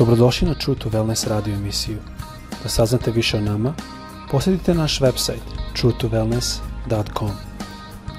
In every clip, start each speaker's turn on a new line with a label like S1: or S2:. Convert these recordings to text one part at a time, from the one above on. S1: Dobrodošli na True to Wellness radio emisiju. Da saznate više o nama, posjetite naš website truetowellness.com.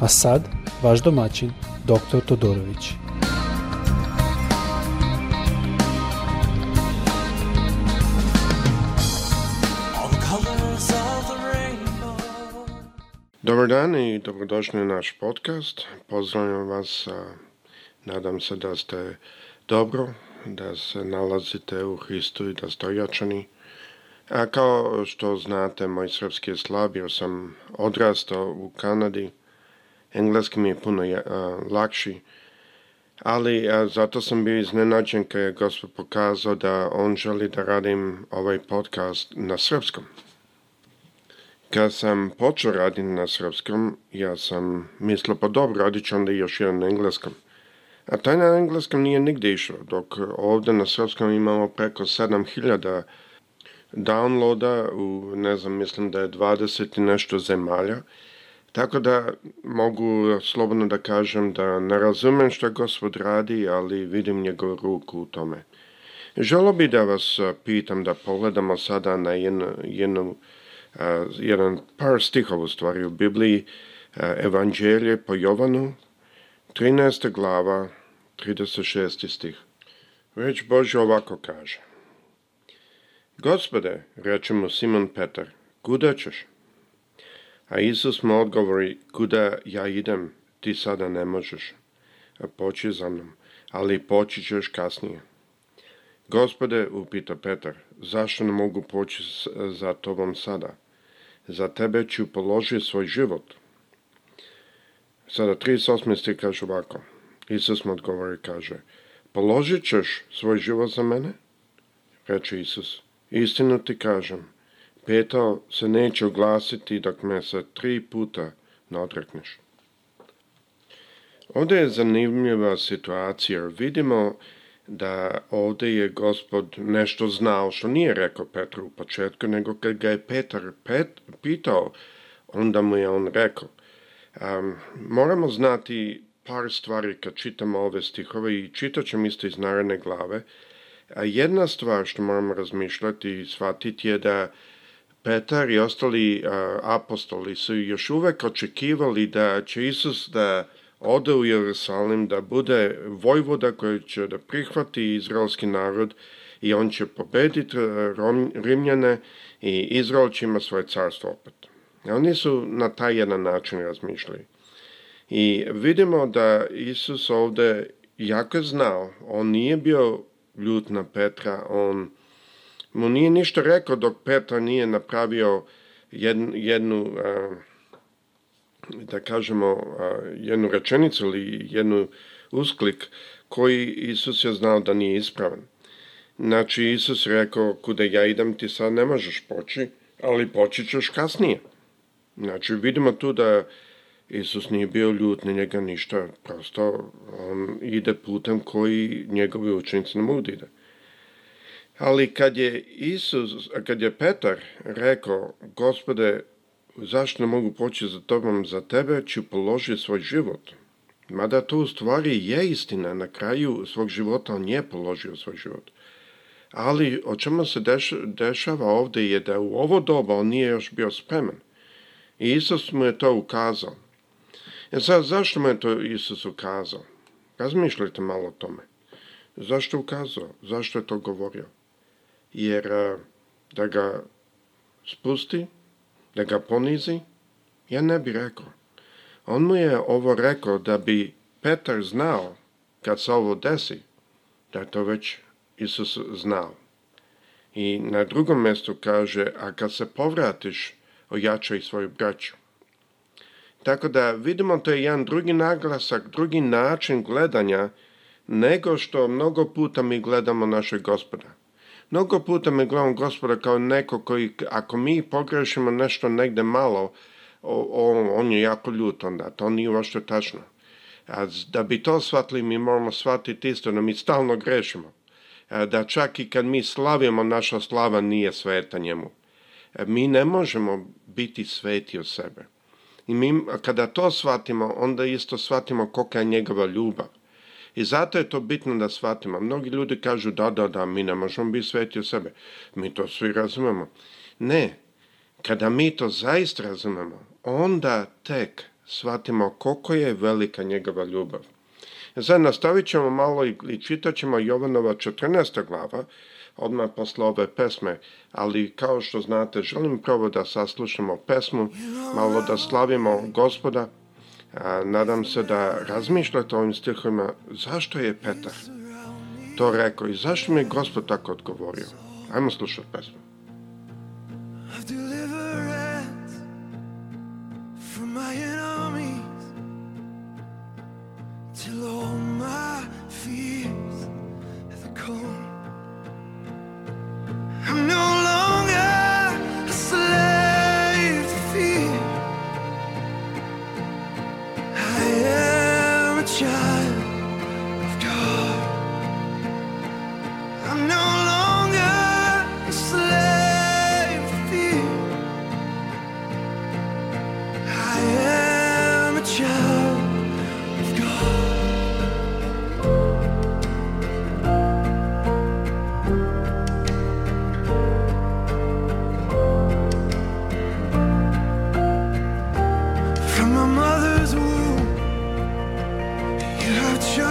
S1: A sad, vaš domaćin, dr. Todorović.
S2: Dobar dan i dobrodošli na naš podcast. Pozdravljam vas, nadam se da ste dobro, da se nalazite u Hristu i da ste ojačani. A kao što znate, moj srpski je slab, jer sam odrastao u Kanadi. Engleski mi je puno a, lakši, ali a, zato sam bio iznenađen kad je Gospod pokazao da on želi da radim ovaj podcast na srpskom. Kad sam počeo raditi na srpskom, ja sam mislio, pa dobro, radit ću onda još jedan na engleskom – A taj na engleskom nije nigde išao, dok ovde na srpskom imamo preko 7000 downloada u, ne znam, mislim da je 20 i nešto zemalja. Tako da mogu slobodno da kažem da ne razumem šta gospod radi, ali vidim njegovu ruku u tome. Želo bi da vas pitam da pogledamo sada na jednu, jednu, jedan par stihova u stvari u Bibliji, uh, Evanđelje po Jovanu, 13. glava, 36. stih. Već Božja ovako kaže. Gospode, reče mu Simon Petar, kuda ćeš? A Isus mu odgovori, kuda ja idem, ti sada ne možeš. Poči za mnom, ali poći ćeš kasnije. Gospode, upita Petar, zašto ne mogu poći za tobom sada? Za tebe ću položiti svoj život. Sada 38. stih kaže ovako. Isus mu odgovori i kaže, položit ćeš svoj život za mene? Reče Isus, istinu ti kažem, petao se neće oglasiti dok me se tri puta ne Ovde je zanimljiva situacija, vidimo da ovde je gospod nešto znao što nije rekao Petru u početku, nego kad ga je Petar pet, pitao, onda mu je on rekao. Um, moramo znati par stvari kad čitam ove stihove i čitat ćemo isto iz naredne glave. A jedna stvar što moramo razmišljati i shvatiti je da Petar i ostali apostoli su još uvek očekivali da će Isus da ode u Jerusalim, da bude vojvoda koji će da prihvati izraelski narod i on će pobediti Rimljane i Izrael će ima svoje carstvo opet. Oni su na taj jedan način razmišljali. I vidimo da Isus ovde jako je znao, on nije bio ljut na Petra, on mu nije ništa rekao dok Petar nije napravio jednu, jednu da kažemo, jednu rečenicu ili jednu usklik koji Isus je znao da nije ispravan. Znači, Isus rekao, kude ja idem ti sad ne možeš poći, ali poći ćeš kasnije. Znači, vidimo tu da Isus nije bio ljut na njega ništa, prosto on ide putem koji njegovi učenici ne mogu da ide. Ali kad je Isus, kad je Petar rekao, gospode, zašto ne mogu poći za tobom, za tebe ću položiti svoj život. Mada to u stvari je istina, na kraju svog života on je položio svoj život. Ali o čemu se dešava ovde je da u ovo doba on nije još bio spreman. I Isus mu je to ukazao. E sad, zašto mu je to Isus ukazao? Razmišljajte malo o tome. Zašto je ukazao? Zašto je to govorio? Jer e, da ga spusti, da ga ponizi, ja ne bi rekao. On mu je ovo rekao da bi Petar znao kad se ovo desi, da je to već Isus znao. I na drugom mestu kaže, a kad se povratiš, ojačaj svoju braću. Tako da vidimo to je jedan drugi naglasak, drugi način gledanja nego što mnogo puta mi gledamo našeg gospoda. Mnogo puta mi gledamo gospoda kao neko koji, ako mi pogrešimo nešto negde malo, o, o, on je jako ljut onda, to nije uopšte tačno. A da bi to shvatili, mi moramo shvatiti isto, da mi stalno grešimo. A, da čak i kad mi slavimo, naša slava nije sveta njemu. A, e, mi ne možemo biti sveti od sebe. I mi kada to shvatimo, onda isto shvatimo kolika je njegova ljubav. I zato je to bitno da shvatimo. Mnogi ljudi kažu da, da, da, mi ne možemo biti sveti u sebe. Mi to svi razumemo. Ne, kada mi to zaista razumemo, onda tek shvatimo koliko je velika njegova ljubav. Sad nastavit ćemo malo i, i čitat ćemo Jovanova 14. glava, odmah posle ove pesme, ali kao što znate, želim prvo da saslušamo pesmu, malo da slavimo gospoda. A, nadam se da razmišljate o ovim stihovima, zašto je Petar to rekao i zašto mi je gospod tako odgovorio. Ajmo slušati pesmu. till all my fears the truth.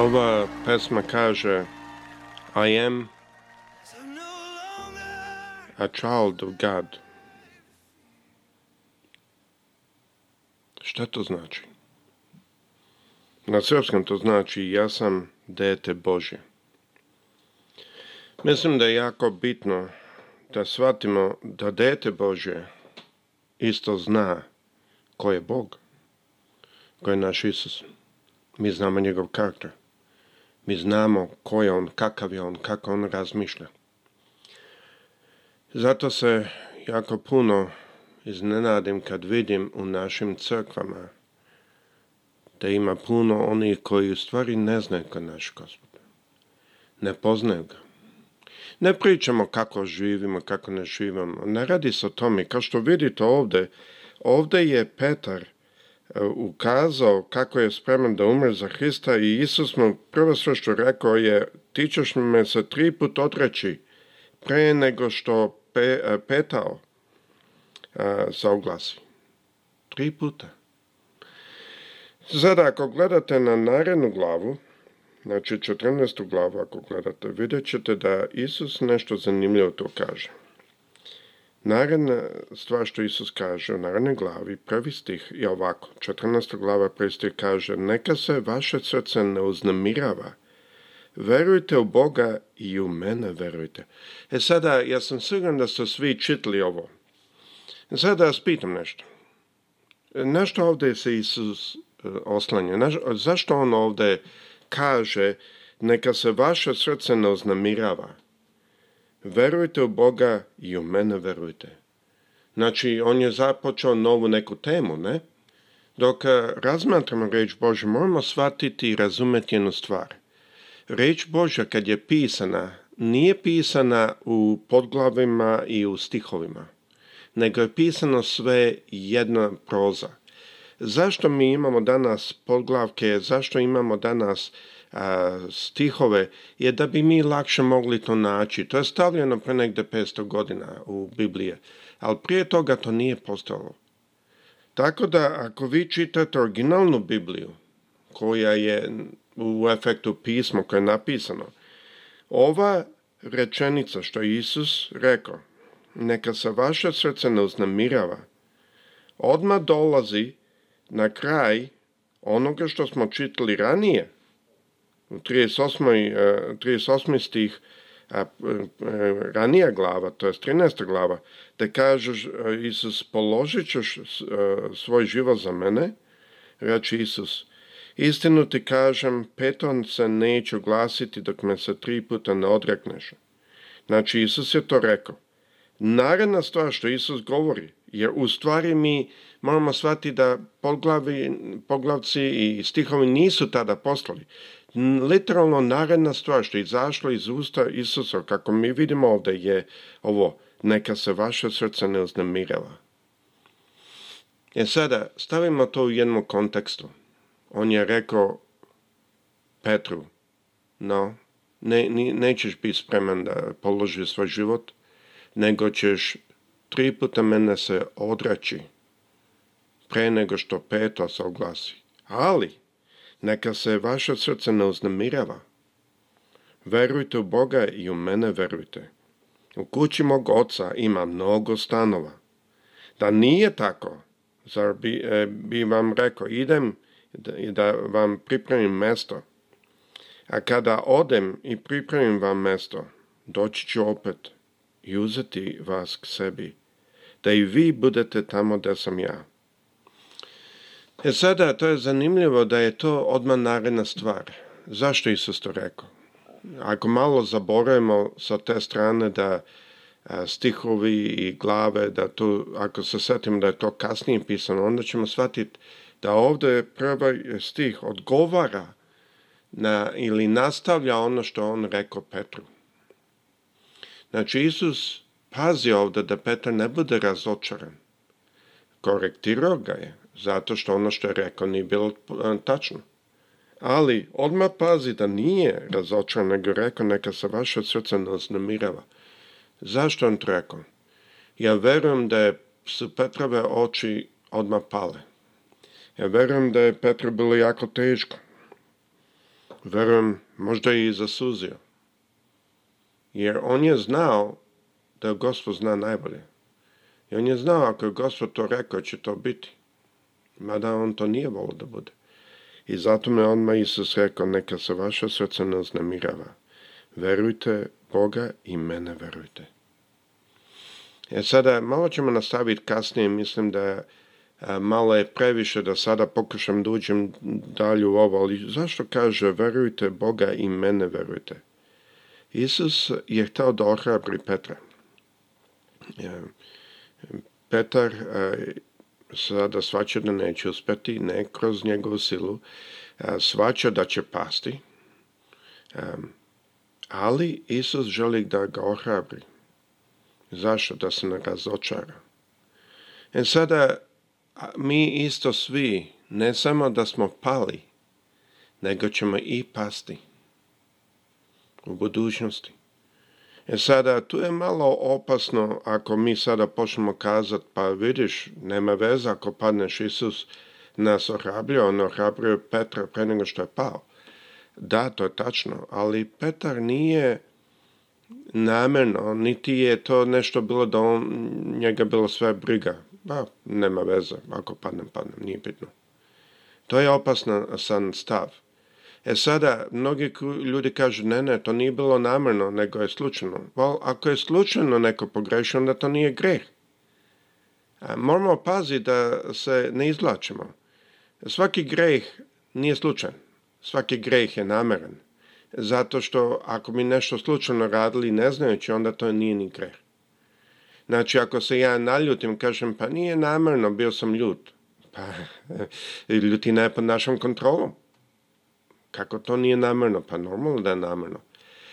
S2: Ova pesma kaže I am a child of God. Šta to znači? Na srpskom to znači ja sam dete Božje. Mislim da je jako bitno da shvatimo da dete Božje isto zna ko je Bog, ko je naš Isus. Mi znamo njegov karakter. Mi znamo ko je on, kakav je on, kako on razmišlja. Zato se jako puno iznenadim kad vidim u našim crkvama da ima puno onih koji u stvari ne znaju ko naš gospod. Ne poznaju ga. Ne pričamo kako živimo, kako ne živimo. Ne radi se o tome. Kao što vidite ovde, ovde je Petar – E, ukazao kako je spreman da umre za Hrista i Isus mu prvo sve što rekao je ti ćeš me sa tri put odreći pre nego što pe, e, petao e, sa oglasi. Tri puta. Sada ako gledate na narednu glavu, znači 14. glavu ako gledate, vidjet ćete da Isus nešto zanimljivo to kaže. Naredna stvar što Isus kaže u narednoj glavi, prvi stih je ovako, 14. glava prvi stih kaže Neka se vaše srce ne uznamirava, verujte u Boga i u mene verujte. E sada, ja sam siguran da ste svi čitali ovo. E sada vas pitam nešto. Na što ovdje se Isus e, oslanja? Na, zašto on ovde kaže neka se vaše srce ne uznamirava? verujte u Boga i u mene verujte. Znači, on je započeo novu neku temu, ne? Dok eh, razmatramo reč Bože, moramo shvatiti i razumeti jednu stvar. Reč Božja kad je pisana, nije pisana u podglavima i u stihovima, nego je pisano sve jedna proza. Zašto mi imamo danas podglavke, zašto imamo danas a, stihove je da bi mi lakše mogli to naći. To je stavljeno pre negde 500 godina u Biblije, ali prije toga to nije postojalo. Tako da ako vi čitate originalnu Bibliju, koja je u efektu pismo koje je napisano, ova rečenica što je Isus rekao, neka se vaše srce ne uznamirava, odmah dolazi na kraj onoga što smo čitali ranije – u 38. 38. stih, a e, ranija glava, to je 13. glava, te kažeš, e, Isus, položit ćeš e, svoj život za mene, reče Isus, istinu ti kažem, peton se neću glasiti dok me se tri puta ne odrekneš. Znači, Isus je to rekao. Naredna stvar što Isus govori, jer u stvari mi moramo shvatiti da poglavi, poglavci i stihovi nisu tada poslali literalno naredna stvar što je izašlo iz usta Isusa, kako mi vidimo ovde, je ovo, neka se vaše srce ne uznemirava. E sada, stavimo to u jednom kontekstu. On je rekao Petru, no, ne, ne, nećeš biti spreman da položiš svoj život, nego ćeš tri puta mene se odraći pre nego što peto se oglasi. Ali, neka se vaše srce ne uznemirava. Verujte u Boga i u mene verujte. U kući mog oca ima mnogo stanova. Da nije tako, zar bi, e, bi vam rekao, idem da, da vam pripremim mesto. A kada odem i pripremim vam mesto, doći ću opet i uzeti vas k sebi, da i vi budete tamo gde sam ja. E sada, to je zanimljivo da je to odmah naredna stvar. Zašto Isus to rekao? Ako malo zaboravimo sa te strane da e, stihovi i glave, da to, ako se setimo da je to kasnije pisano, onda ćemo shvatiti da ovdje prvi stih odgovara na, ili nastavlja ono što on rekao Petru. Znači, Isus pazi ovde da Petar ne bude razočaran. Korektirao ga je, zato što ono što je rekao nije bilo tačno. Ali, odmah pazi da nije razočaran, nego rekao neka se vaše srce ne uznemirava. Zašto on to rekao? Ja verujem da je, su Petrove oči odmah pale. Ja verujem da je Petru bilo jako teško. Verujem, možda je i zasuzio. Jer on je znao da Gospod zna najbolje. I on je znao ako je Gospod to rekao, će to biti. Mada on to nije volio da bude. I zato me odmah Isus rekao, neka se vaša srce ne uznemirava. Verujte Boga i mene verujte. E sada, malo ćemo nastaviti kasnije, mislim da a, e, malo je previše da sada pokušam da uđem dalje u ovo, ali zašto kaže verujte Boga i mene verujte? Isus je htio da ohrabri Petra. E, Petar e, sada svaća da neće uspeti, ne kroz njegovu silu, e, svaća da će pasti, e, ali Isus želi da ga ohrabri. Zašto? Da se ne razočara. E sada, mi isto svi, ne samo da smo pali, nego ćemo i pasti u budućnosti. E sada, tu je malo opasno ako mi sada počnemo kazati, pa vidiš, nema veze ako padneš Isus nas ohrabrio, on ohrabrio Petra pre nego što je pao. Da, to je tačno, ali Petar nije namerno, niti je to nešto bilo da on, njega bilo sve briga. Pa, nema veze, ako padnem, padnem, nije bitno. To je opasan san stav. E sada, mnogi ljudi kažu, ne, ne, to nije bilo namerno, nego je slučajno. Well, ako je slučajno neko pogrešio, onda to nije greh. A, e, Moramo paziti da se ne izlačimo. Svaki greh nije slučajan. Svaki greh je nameran. Zato što ako mi nešto slučajno radili ne znajući, onda to nije ni greh. Znači, ako se ja naljutim, kažem, pa nije namerno, bio sam ljut. Pa, ljutina je pod našom kontrolom. Kako to nije namerno? Pa normalno da je namerno.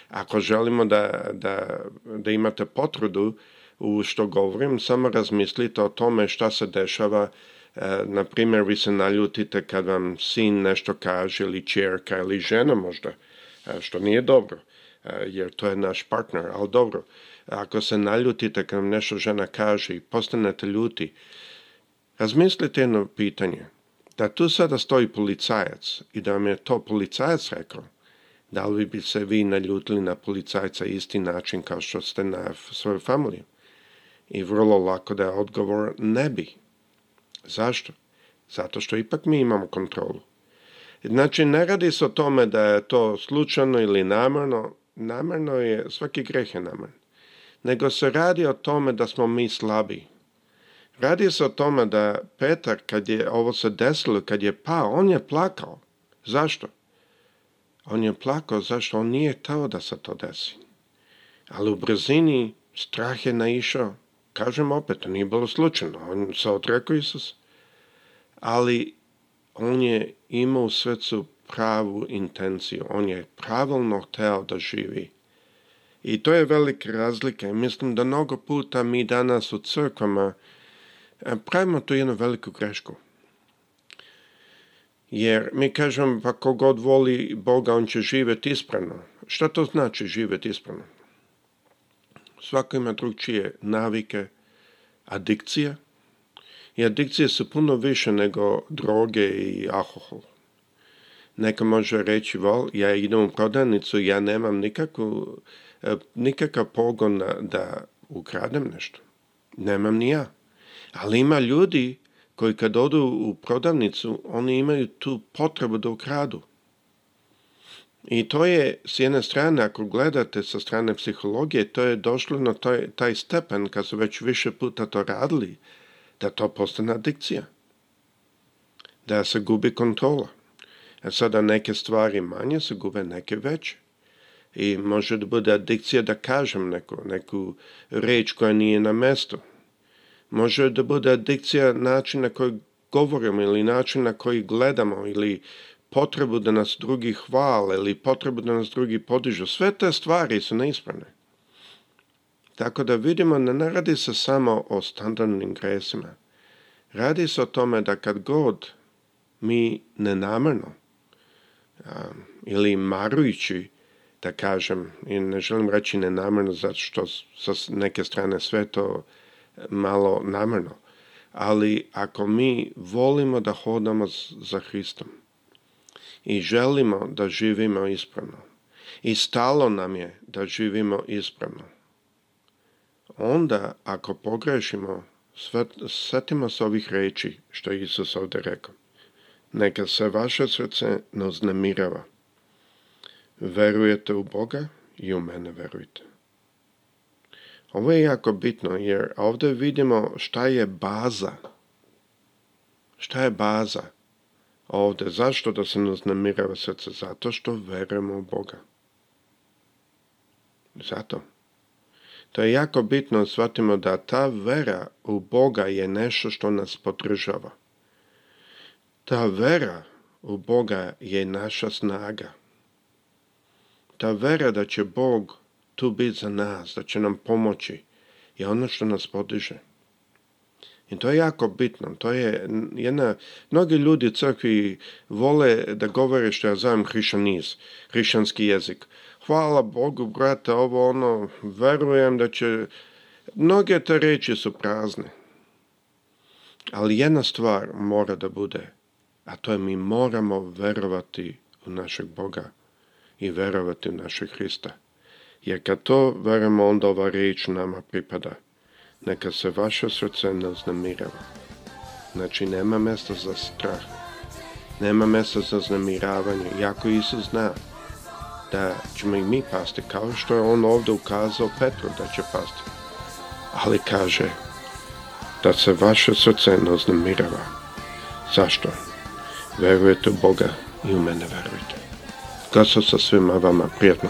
S2: Ako želimo da, da, da imate potrudu u što govorim, samo razmislite o tome šta se dešava E, na primjer, vi se naljutite kad vam sin nešto kaže ili čerka ili žena možda, e, što nije dobro, e, jer to je naš partner, ali dobro, ako se naljutite kad vam nešto žena kaže i postanete ljuti, razmislite jedno pitanje, Da tu sada stoji policajac i da vam je to policajac rekao, da li bi se vi naljutili na policajca isti način kao što ste na svoju familiju? I vrlo lako da je odgovor ne bi. Zašto? Zato što ipak mi imamo kontrolu. Znači, ne radi se o tome da je to slučajno ili namerno. Namerno je, svaki greh je namjerno. Nego se radi o tome da smo mi slabi, Radi se o tome da Petar, kad je ovo se desilo, kad je pao, on je plakao. Zašto? On je plakao zašto on nije htao da se to desi. Ali u brzini strah je naišao. Kažem opet, to nije bilo slučajno. On se odrekao Isus. Ali on je imao u srcu pravu intenciju. On je pravilno hteo da živi. I to je velika razlika. Mislim da mnogo puta mi danas u crkvama E, pravimo tu jednu veliku grešku. Jer mi kažemo pa kogod voli Boga, on će živeti ispravno. Šta to znači živeti ispravno? Svako ima drugčije navike, adikcije. I adikcije su puno više nego droge i alkohol. Neka može reći, vol, ja idem u prodavnicu, ja nemam nikakvu, e, nikakav pogon da, da ukradem nešto. Nemam ni ja. Ali ima ljudi koji kad odu u prodavnicu, oni imaju tu potrebu da ukradu. I to je, s jedne strane, ako gledate sa strane psihologije, to je došlo na taj, taj stepen, kad su već više puta to radili, da to postane adikcija. Da se gubi kontrola. A e sada neke stvari manje se gube, neke veće. I može da bude adikcija da kažem neko, neku reč koja nije na mesto, Može da bude adikcija način na koji govorimo ili način na koji gledamo ili potrebu da nas drugi hvale ili potrebu da nas drugi podižu. Sve te stvari su neispravne. Tako da vidimo da ne radi se samo o standardnim gresima. Radi se o tome da kad god mi nenamerno ili marujući, da kažem, i ne želim reći nenamerno zato što sa neke strane sve to malo namerno. Ali ako mi volimo da hodamo za Hristom i želimo da živimo ispravno i stalo nam je da živimo ispravno, onda ako pogrešimo, setimo se ovih reči što je Isus ovde rekao. Neka se vaše srce ne uznemirava. Verujete u Boga i u mene verujte. Ovo je jako bitno jer ovde vidimo šta je baza. Šta je baza ovde? Zašto da se nas namirava srce? Zato što verujemo u Boga. Zato. To je jako bitno da shvatimo da ta vera u Boga je nešto što nas podržava. Ta vera u Boga je naša snaga. Ta vera da će Bog tu biti za nas, da će nam pomoći, je ono što nas podiže. I to je jako bitno. To je jedna, mnogi ljudi u crkvi vole da govore što ja zovem hrišaniz, hrišćanski jezik. Hvala Bogu, brate, ovo ono, verujem da će... Mnoge te reči su prazne. Ali jedna stvar mora da bude, a to je mi moramo verovati u našeg Boga i verovati u našeg Hrista jer kad to veremo, onda ova riječ nama pripada. Neka se vaše srce ne uznemirava. Znači, nema mesta za strah. Nema mesta za znamiravanje. Jako Isus zna da ćemo i mi pasti, kao što je on ovde ukazao Petru da će pasti. Ali kaže da se vaše srce ne uznemirava. Zašto? Verujete u Boga i u mene verujete. Glasao sa svima vama. prijatno.